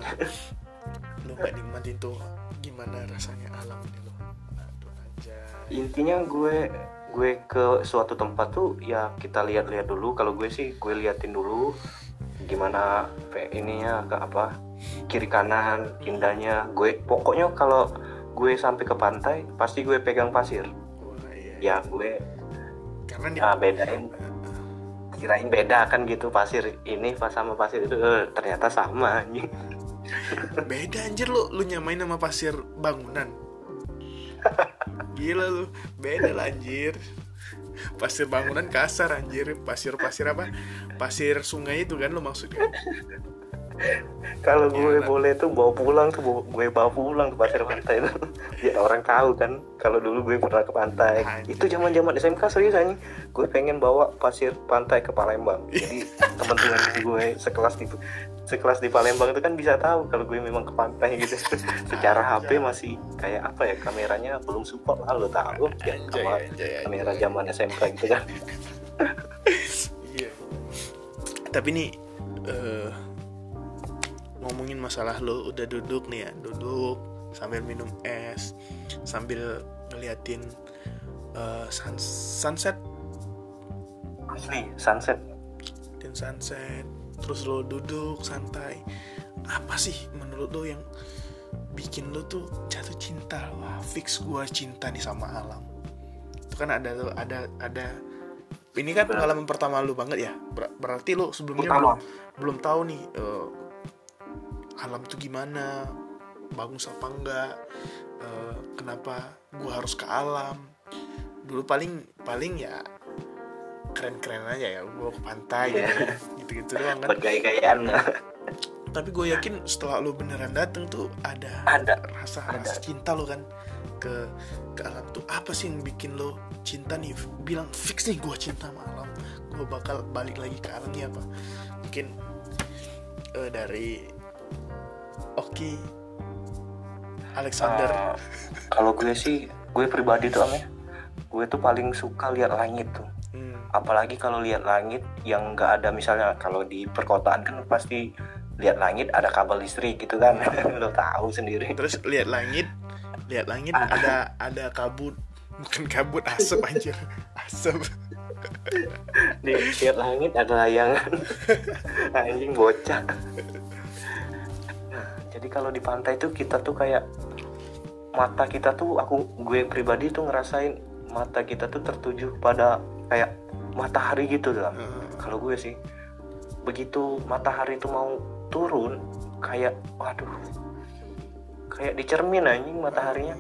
lo nggak nikmatin tuh gimana rasanya alam ini lo aduh anjay. Intinya gue gue ke suatu tempat tuh ya kita lihat-lihat dulu. Kalau gue sih gue liatin dulu gimana pe- ininya ke apa kiri kanan indahnya. Gue pokoknya kalau gue sampai ke pantai pasti gue pegang pasir. Ya gue karena nih ya bedain. Kirain beda kan gitu pasir ini pas sama pasir itu eh, ternyata sama anjing. Beda anjir lu lu nyamain sama pasir bangunan. Gila lu beda lah anjir. Pasir bangunan kasar anjir. Pasir pasir apa? Pasir sungai itu kan lu maksudnya kalau gue Gimana? boleh tuh bawa pulang tuh bawa- gue bawa pulang ke pasir pantai itu. Ya orang tahu kan kalau dulu gue pernah ke pantai. Anjir. itu zaman zaman SMK serius anjing. Gue pengen bawa pasir pantai ke Palembang. Jadi teman-teman gue sekelas di sekelas di Palembang itu kan bisa tahu kalau gue memang ke pantai gitu. Secara HP masih kayak apa ya kameranya belum support lah lo tahu. Ya sama kamera zaman SMK gitu kan. Iya. Tapi nih eh, ngomongin masalah lo udah duduk nih ya, duduk sambil minum es, sambil ngeliatin eh, sun- sunset, asli sunset dan sunset, terus lo duduk santai. Apa sih menurut lo yang bikin lo tuh jatuh cinta? Wah, fix gua cinta nih sama alam. Itu kan ada ada ada ini kan pengalaman pertama lu banget ya. Ber- berarti lo sebelumnya Pertama. belum belum tahu nih eh, alam tuh gimana? Bagus apa enggak? Eh, kenapa gua harus ke alam? Dulu paling paling ya keren-keren aja ya gua ke pantai gitu gitu-gitu doang kan. Bergaya-gayaan tapi gue yakin setelah lo beneran dateng tuh ada Ada. rasa Ada. rasa cinta lo kan ke ke alam tuh. Apa sih yang bikin lo cinta nih? Bilang fix nih gue cinta sama alam. Gue bakal balik lagi ke alam nih apa? Mungkin eh, dari Oki. Alexander. Eh, kalau gue sih gue pribadi tuh ya. Gue tuh paling suka lihat langit tuh. Hmm, apalagi kalau lihat langit yang nggak ada misalnya kalau di perkotaan kan pasti lihat langit ada kabel listrik gitu kan. Lo tahu sendiri. Terus lihat langit lihat langit ada ada kabut. Bukan kabut asap anjir. Asap. Di lihat langit ada layangan. Anjing bocah jadi kalau di pantai tuh kita tuh kayak mata kita tuh aku gue pribadi tuh ngerasain mata kita tuh tertuju pada kayak matahari gitu dalam Eh, kalau gue sih begitu matahari itu mau turun kayak waduh kayak dicermin anjing mataharinya.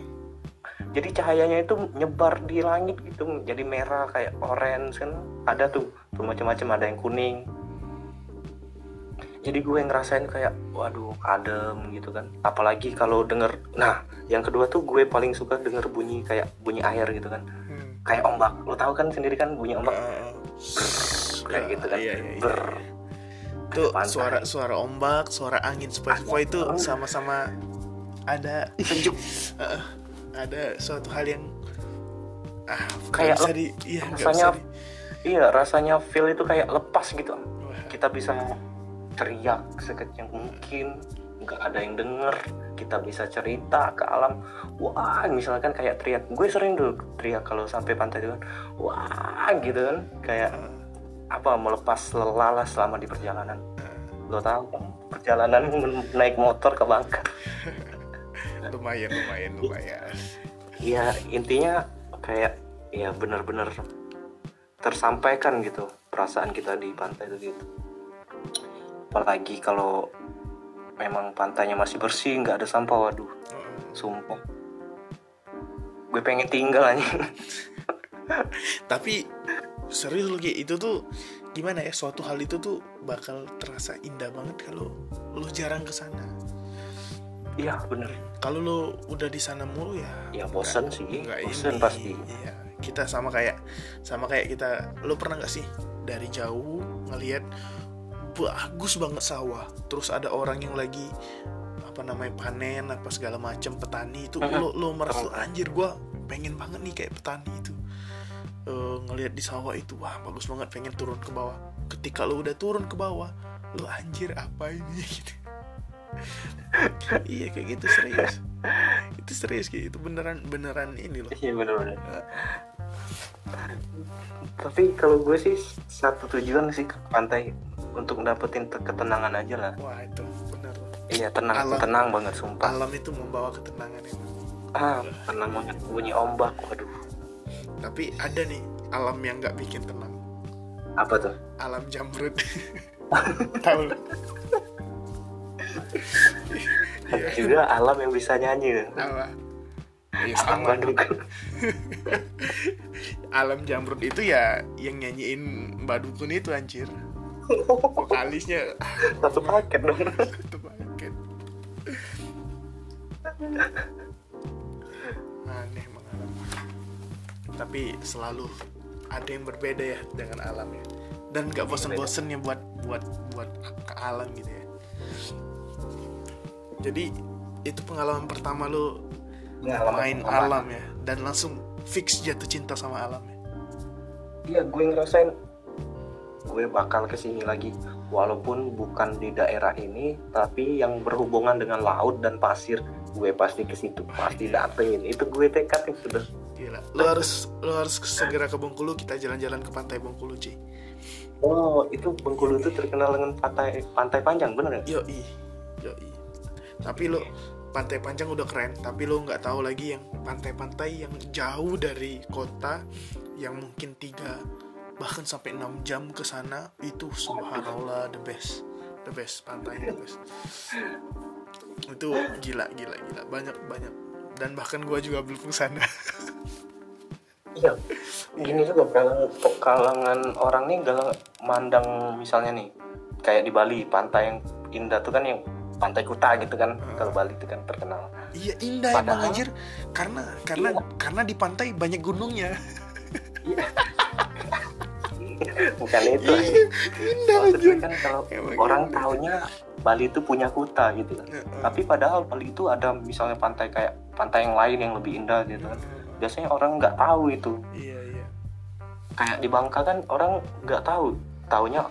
Jadi cahayanya itu nyebar di langit gitu jadi merah kayak orange kan ada tuh tuh macam-macam ada yang kuning jadi gue ngerasain kayak waduh adem gitu kan. Apalagi kalau denger nah yang kedua tuh gue paling suka denger bunyi kayak bunyi air gitu kan. Hmm. kayak ombak. Lo tahu kan sendiri kan bunyi ombak? Eh, kayak gitu kan. Iya, iya, iya. Ber. itu suara suara ombak suara angin. Sepoi-sepoi itu sama-sama ada sejuk. Eh, ada suatu hal yang ah Kayak bisa di iya rasanya- bisa di iya rasanya feel itu kayak lepas gitu. Wah, kita bisa teriak sekecil mungkin. Nggak ada yang denger. Kita bisa cerita ke alam. Wah misalkan kayak teriak. Gue sering dulu teriak kalau sampai pantai itu kan. Wah gitu kan. Kayak apa melepas lelah selama di perjalanan. Lo tahu kan perjalanan naik motor ke Bangka. Lumayan lumayan lumayan. Ya intinya kayak ya benar-benar tersampaikan gitu perasaan kita di pantai itu gitu apalagi kalau memang pantainya masih bersih nggak ada sampah waduh. Sumpah. Gue pengen tinggal aja. Tapi serius lagi itu tuh gimana ya suatu hal itu tuh bakal terasa indah banget kalau lo jarang ke sana. Iya bener. Kalau lo udah di sana mulu ya ya bosen sih. nggak bosen ini. pasti. Iya kita sama kayak sama kayak kita. Lo pernah nggak sih dari jauh ngelihat bagus banget sawah. Terus ada orang yang lagi apa namanya panen apa segala macam petani itu. Lo lo merasa anjir gua pengen banget nih kayak petani itu. Eh, ngelihat di sawah itu wah bagus banget pengen turun ke bawah. Ketika lo udah turun ke bawah lo anjir apa ini? Gitu iya kayak gitu serius. Itu serius kayak itu beneran beneran ini loh. Iya bener-bener tapi kalau gue sih satu tujuan sih ke pantai untuk dapetin te- ketenangan aja lah. Wah itu bener loh. Iya tenang Alam. tenang banget sumpah. alam itu membawa ketenangan itu. Ah tenang banget. Bunyi ombak waduh. Tapi ada nih alam yang nggak bikin tenang. Apa tuh? Alam jamrut. Tahu? Ada juga alam yang bisa nyanyi. Apa? Ya alam sama. Bandung. Alam jamrut itu ya yang nyanyiin mbak dukun itu anjir. Vokalisnya. Satu paket dong. Satu paket. Aneh emang alam. Tapi selalu ada yang berbeda ya dengan alam ya. Dan nggak bosen-bosen ya buat buat buat ke alam gitu ya jadi itu pengalaman pertama lo Pengalaman main pertama. alam ya dan langsung fix jatuh cinta sama alam ya? Iya gue ngerasain. Gue bakal ke sini lagi. Walaupun bukan di daerah ini tapi yang berhubungan dengan laut dan pasir gue pasti ke situ pasti datengin itu gue tekadin sudah. Gila. Lo harus lo harus segera ke Bengkulu kita jalan-jalan ke pantai Bengkulu cuy oh itu Bengkulu itu terkenal dengan pantai pantai panjang bener ya yoi. Yoi tapi lo pantai panjang udah keren tapi lo nggak tahu lagi yang pantai-pantai yang jauh dari kota yang mungkin tiga bahkan sampai 6 jam ke sana itu subhanallah the best. The best pantai the best. Itu gila gila gila. Banyak banyak. Dan bahkan gua juga belum ke sana. Iya. Ini juga kalangan orang nih galang mandang misalnya nih kayak di Bali pantai yang indah tuh kan yang pantai Kuta gitu kan kalau Bali itu kan terkenal. Iya indah emang Padahal- anjir. Karena karena Iya. karena di pantai banyak gunungnya. Bukan itu. Iya, indah Maksudnya anjir. kan kalau Emang orang indah. taunya Bali itu punya kuta gitu. Kan Heeh. tapi padahal Bali itu ada misalnya pantai kayak pantai yang lain yang lebih indah gitu. Kan biasanya orang nggak tahu itu. Iya iya. Kayak di Bangka kan orang nggak tahu. Taunya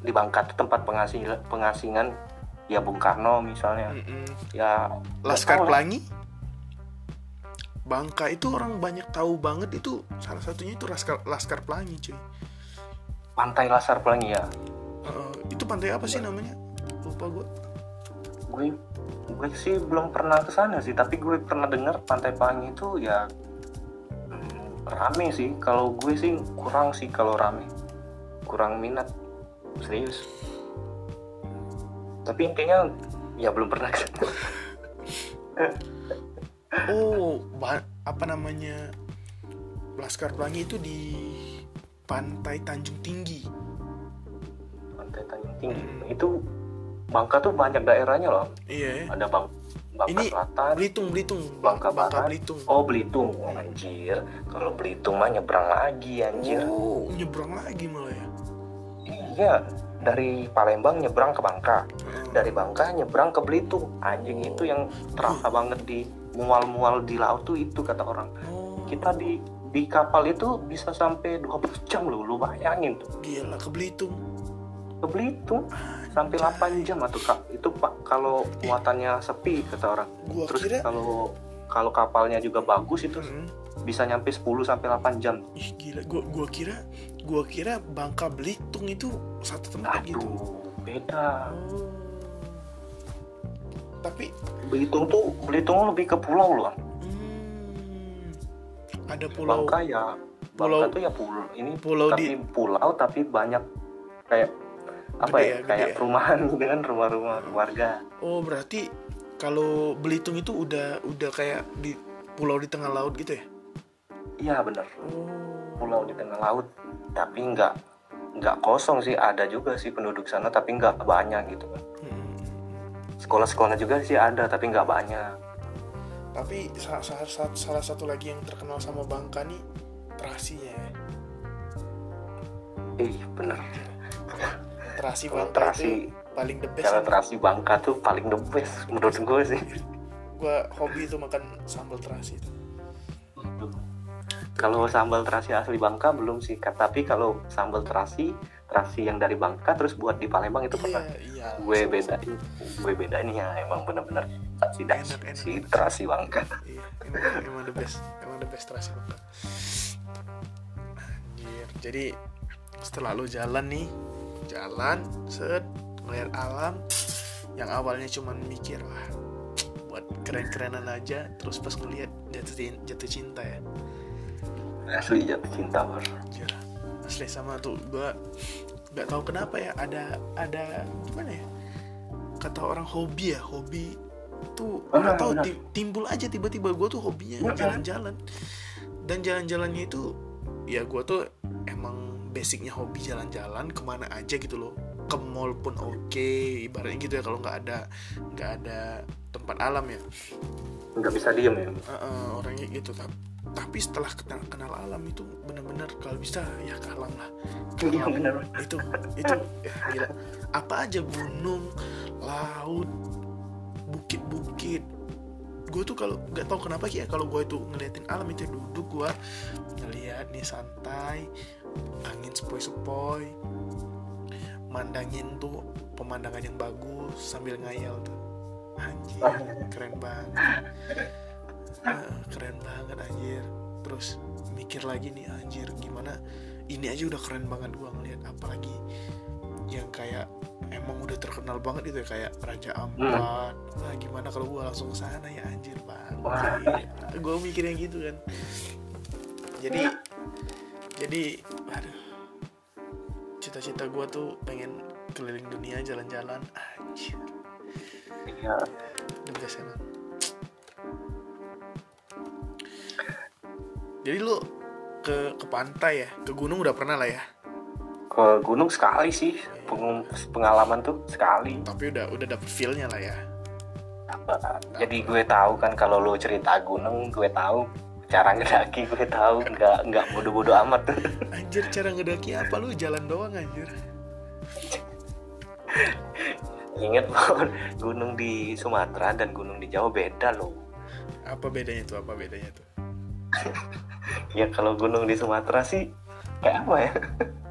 di Bangka itu tempat pengasingan ya Bung Karno misalnya. Mm-mm. ya Laskar lah. Pelangi? Bangka itu orang banyak tahu banget itu salah satunya itu Laskar Laskar Pelangi cuy. Pantai Lasar Pelangi ya? Eh, itu pantai apa sih namanya? Lupa gue gue gue sih belum pernah ke sana sih tapi gue pernah dengar pantai Pelangi itu ya hmm, rame sih. Kalau gue sih kurang sih kalau rame. Kurang minat serius tapi intinya ya belum pernah. Oh apa namanya Laskar Pelangi itu di pantai Tanjung Tinggi. Pantai Tanjung Tinggi. Hmm. itu Bangka tuh banyak daerahnya loh. Iya. Ya. ada Bang Bangka Ini Selatan Belitung Belitung. Bangka Bangka Barat. Belitung. Oh Belitung. Anjir. Kalau Belitung mah nyebrang lagi anjir. Oh nyebrang lagi malah ya? Iya dari Palembang nyebrang ke Bangka. Heeh. dari Bangka nyebrang ke Belitung. Anjing itu yang terasa banget di mual-mual di laut tuh itu kata orang. Oh. Kita di di kapal itu bisa sampai 12 jam loh lu bayangin tuh. Gila ke Belitung. Ke Belitung sampai 8 jam atau kak itu pak kalau muatannya sepi kata orang. Gua terus kira kalau kalau kapalnya juga bagus itu Mm-mm. bisa nyampe 10 sampai 8 jam. Ih gila, gua gua kira gua kira Bangka Belitung itu satu tempat gitu. aduh beda Oh. Tapi Belitung tuh Belitung lebih ke pulau loh hmm, ada pulau Bangka ya pulau- Bangka tuh ya pulau ini pulau tapi di pulau tapi banyak kayak apa Gede ya, ya, gede kayak ya. perumahan gitu kan rumah-rumah warga Oh, berarti kalau Belitung itu udah udah kayak di pulau di tengah laut gitu ya? iya bener Oh. pulau di tengah laut tapi nggak nggak kosong sih ada juga sih penduduk sana tapi nggak banyak gitu kan sekolah-sekolah juga sih ada tapi nggak banyak Tapi salah, salah, salah- satu lagi yang terkenal sama Bangka nih terasinya ya. eh bener Terasi Bangka terasi itu paling the best. ya. terasi Bangka tuh paling the best menurut gue sih Gua hobi itu makan sambal terasi itu. Kalau sambal terasi asli Bangka belum sih tapi kalau sambal terasi terasi yang dari Bangka terus buat di Palembang itu Iya, pernah iya. gue sama-sama. bedain gue bedain ya emang bener-bener si Enak, enak. si terasi Bangka Iya, emang, emang the best, emang the best terasi Bangka. Anjir, jadi setelah lu jalan nih, jalan, set, ngeliat alam, yang awalnya cuman mikir wah buat keren-kerenan aja, terus pas ngeliat jatuh cinta ya. Asli jatuh cinta. Anjir, asli sama tuh gua nggak tahu kenapa ya ada ada gimana ya? Kata orang hobi ya hobi tuh Benar, nggak tahu benar. timbul aja tiba-tiba gue tuh hobinya jalan-jalan. Dan jalan-jalannya itu ya gue tuh emang basicnya hobi jalan-jalan ke mana aja gitu loh. Ke mall pun oke ibaratnya gitu ya kalau nggak ada nggak ada tempat alam ya. Nggak bisa diem ya? Heeh, orangnya gitu tapi tapi setelah kenal kenal alam itu benar-benar kalau bisa ya ke alam lah. Ke Iya, alam. itu itu ya, gila. Apa aja gunung laut bukit-bukit. Gue tuh kalau nggak tahu kenapa ya kalau gue itu ngeliatin alam itu duduk gue ngeliat nih santai angin sepoi-sepoi mandangin tuh pemandangan yang bagus sambil ngayal tuh. Anjir keren banget Eh, keren banget anjir. Terus mikir lagi nih anjir gimana? Ini aja udah keren banget gua ngeliat apalagi yang kayak emang udah terkenal banget itu ya kayak Raja Ampat. Wah gimana kalau gua langsung ke sana ya anjir banget gue mikirnya gitu kan. Jadi jadi aduh. Cita-cita gua tuh pengen keliling dunia jalan-jalan anjir. Iya. The best emang jadi lu ke ke pantai ya? Ke gunung udah pernah lah ya? Ke gunung sekali sih. Peng- pengalaman tuh sekali. Tapi udah udah dapet feelnya lah ya? Jadi gue tahu kan kalau lo cerita gunung gue tahu. Cara ngedaki gue tahu. Nggak nggak bodoh-bodoh amat. Anjir cara ngedaki apa? Lu jalan doang anjir. Ingat loh gunung di Sumatera dan gunung di Jawa beda loh. Apa bedanya tuh? Apa bedanya tuh ya kalau gunung di Sumatera sih kayak apa ya?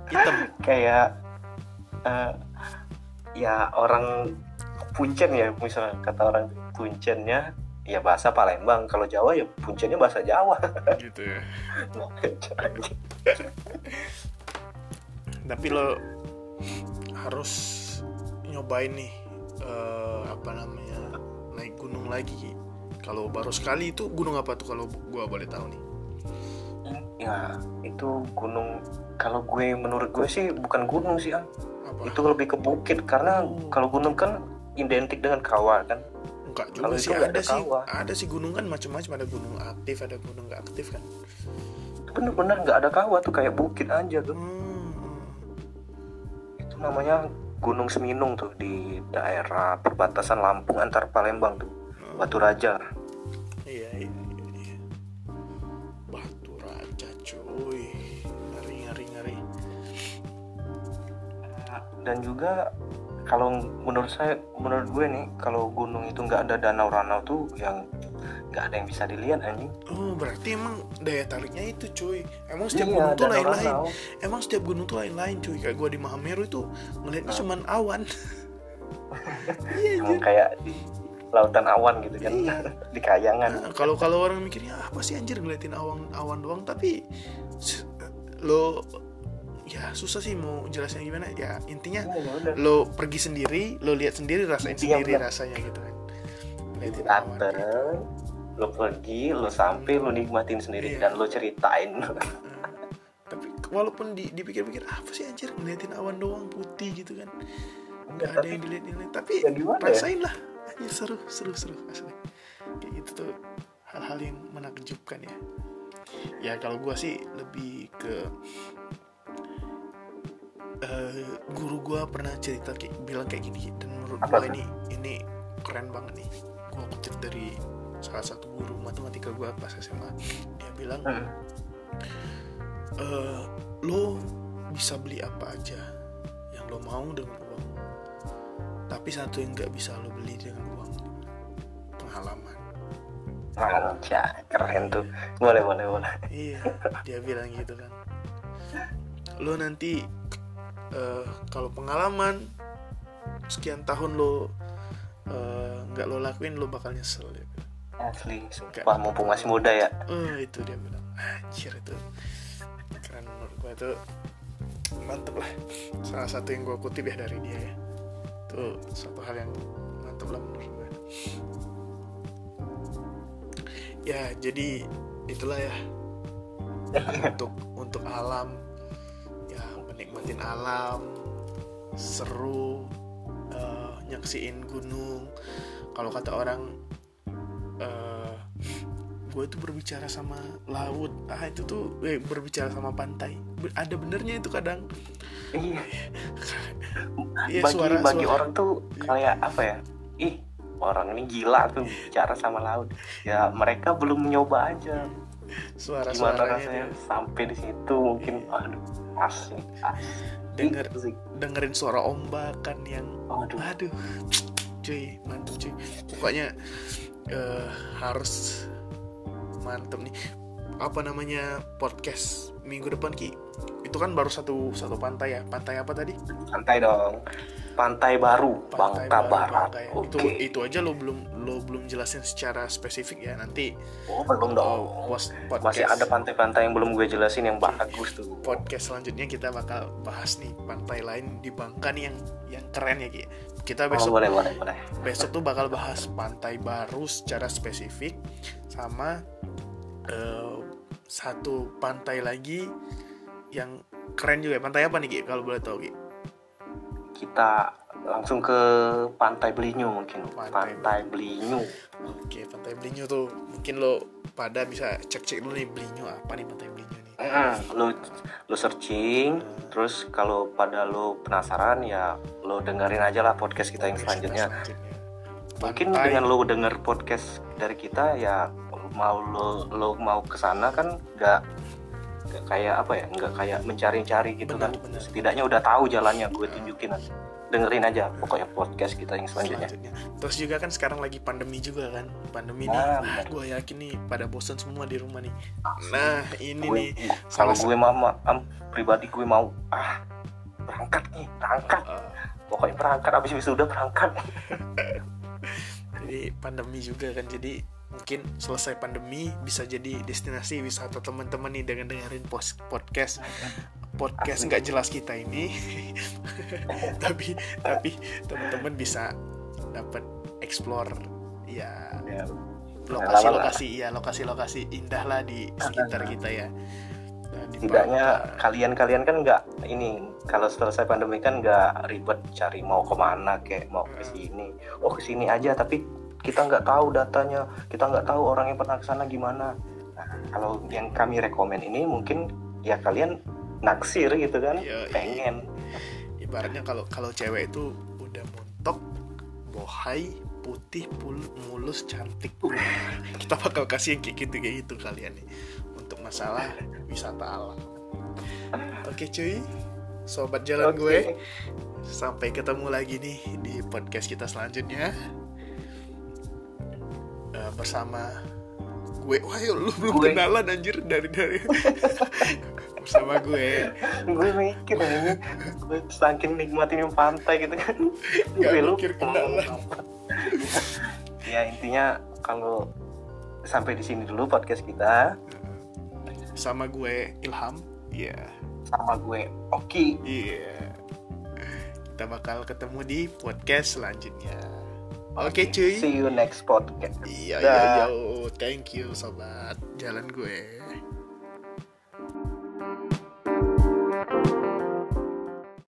Hitam. Kayak eh, ya orang Puncen ya misalnya kata orang Puncennya ya bahasa Palembang. Kalau Jawa ya Puncennya bahasa Jawa. Gitu ya. Tapi lo harus nyobain nih eh, apa namanya naik gunung lagi kalau baru sekali itu gunung apa tuh kalau gua boleh tahu nih? Ya itu gunung. Kalau gue menurut gue sih bukan gunung sih Ang. apa? Itu lebih ke bukit karena Oh. kalau gunung kan identik dengan kawah kan? Enggak kalau juga itu sih ada ada sih. kawah. ada sih gunung kan macam-macam ada gunung aktif ada gunung nggak aktif kan? Itu bener-bener nggak ada kawah tuh kayak bukit aja tuh. Hmm. itu namanya Gunung Seminung tuh di daerah perbatasan Lampung antar Palembang tuh Batu Raja iya iya iya, iya. batu raja cuy. Ngeri ngeri ngeri. Dan juga kalau menurut saya menurut gue nih kalau gunung itu nggak ada danau-danau tuh yang nggak ada yang bisa dilihat anjing. Oh berarti emang daya tariknya itu cuy. Emang setiap Iya, gunung tuh lain-lain. Emang setiap gunung tuh lain-lain cuy. Kayak gua di Mahameru itu ngeliatnya cuman awan. Iya anjir kayak di lautan awan gitu kan Iya. di kayangan Nah, Kalau kalau orang mikirnya "Ah, apa sih anjir ngeliatin awan awan doang Tapi lo ya susah sih mau jelasnya gimana Ya intinya Iya, udah. lo pergi sendiri Lo lihat sendiri rasain Iya, sendiri bener. rasanya gitu kan Ngeliatin awan dateng lo pergi lo sampai lo nikmatin sendiri Iya. dan lo ceritain tapi walaupun di, dipikir-pikir apa sih anjir ngeliatin awan doang putih gitu kan nggak Enggak, ada tapi- yang dilihat dilihat tapi Ya ya? rasain lah anjir seru seru seru asli. Kayak gitu tuh hal-hal yang menakjubkan ya. Ya kalau gua sih lebih ke eh, guru gua pernah cerita kayak bilang kayak gini dan menurut tuh? ini ini keren banget nih. Gua kutip dari salah satu guru matematika gua pas SMA dia bilang eh, lo bisa beli apa aja yang lo mau dengan tapi satu yang nggak bisa lo beli dengan uang pengalaman. Anjay, keren tuh. Boleh boleh boleh. Iya dia bilang gitu kan. Lo nanti eh, kalau pengalaman sekian tahun lo eh, nggak lo lakuin lo bakal nyesel bilang. asli. Sumpah mumpung masih muda ya. Eh, itu dia bilang. Anjir itu keren menurut gue itu mantep lah. Salah satu yang gue kutip ya dari dia ya itu satu hal yang mantep lah menurut gue. Ya jadi itulah ya. Untuk untuk alam. Ya menikmatin alam. Seru. Eh, nyaksiin gunung. Kalau kata orang eh gue tuh berbicara sama laut. Ah itu tuh eh, berbicara sama pantai. Ada benernya itu kadang. Iya. Iya, bagi suara- bagi suara. orang tuh kayak apa ya? Ih orang ini gila tuh bicara sama laut. Ya mereka belum nyoba aja. Suara gimana rasanya? Sampai di situ mungkin aduh asik asik Denger. Asik. dengerin suara ombak kan yang aduh. aduh cuy mantep cuy. Pokoknya eh, harus mantep nih. Apa namanya podcast minggu depan ki? Itu kan baru satu satu pantai ya. Pantai apa tadi? Santai dong. Pantai baru pantai Bangka Baru, Barat. ya. oke. itu itu aja lo belum lo belum jelasin secara spesifik ya. Nanti oh belum dong. Oh, podcast. Masih ada pantai-pantai yang belum gue jelasin yang bagus tuh. Podcast selanjutnya kita bakal bahas nih pantai lain di Bangka nih yang yang keren ya ki kita oh, besok boleh boleh boleh. besok tuh bakal bahas pantai baru secara spesifik sama eh, satu pantai lagi yang keren juga. Pantai apa nih kalau boleh tahu Ki? Kita langsung ke pantai Belinyu mungkin. Pantai. pantai Belinyu oke pantai Belinyu tuh mungkin lo pada bisa cek-cek dulu nih Belinyu apa nih pantai Belinyu Hmm, lo lo searching terus kalau pada lo penasaran ya lo dengerin aja lah podcast kita yang selanjutnya. selanjutnya. mungkin dengan lo denger podcast dari kita ya mau lo lo mau ke sana kan nggak nggak kayak apa ya nggak kayak mencari-cari gitu Benar, kan. benar. setidaknya udah tahu jalannya gue tunjukin dengerin aja pokoknya podcast kita yang selanjutnya selanjutnya. Terus juga kan sekarang lagi pandemi juga kan. Pandemi nih, Nah, ah, benar. gue yakin nih pada bosan semua di rumah nih. Nah, ini gue nih kalau salah gue mama am, pribadi gue mau ah berangkat nih berangkat eh, pokoknya berangkat abis wisuda berangkat jadi pandemi juga kan. Jadi mungkin selesai pandemi bisa jadi destinasi wisata teman-teman nih dengan dengerin podcast podcast nggak jelas kita ini. Tapi tapi teman-teman bisa dapat explore ya ya, lokasi-lokasi ya lokasi-lokasi indah lah di sekitar kita ya. Nah, tidaknya kalian-kalian kan nggak ini kalau selesai pandemi kan nggak ribet cari mau ke mana kayak mau ke sini. Oh ke sini aja tapi kita nggak tahu datanya. Kita nggak tahu orang yang pernah ke sana gimana. Nah, kalau yang kami rekomen ini mungkin ya kalian naksir gitu kan. Iya, iya. pengen. Ibaratnya kalau kalau cewek itu udah montok bohai putih pul- mulus cantik. Kita bakal kasih yang kayak gitu kayak gitu kalian nih. Untuk masalah wisata alam. Oke cuy. Sobat jalan Oke. gue sampai ketemu lagi nih di podcast kita selanjutnya. Eh, bersama gue. Wah lu belum Gue. kenalan anjir dari dari bersama gue. Gue mikir ini gue saking nikmatin yang pantai gitu kan. Nggak Gue mikir kenalan. ya intinya kalau sampai di sini dulu podcast kita. Sama gue Ilham. Iya. Sama gue Oki. Iya. Kita bakal ketemu di podcast selanjutnya. Oke cuy. see you next podcast. Iya iya yo thank you sobat. Jalan gue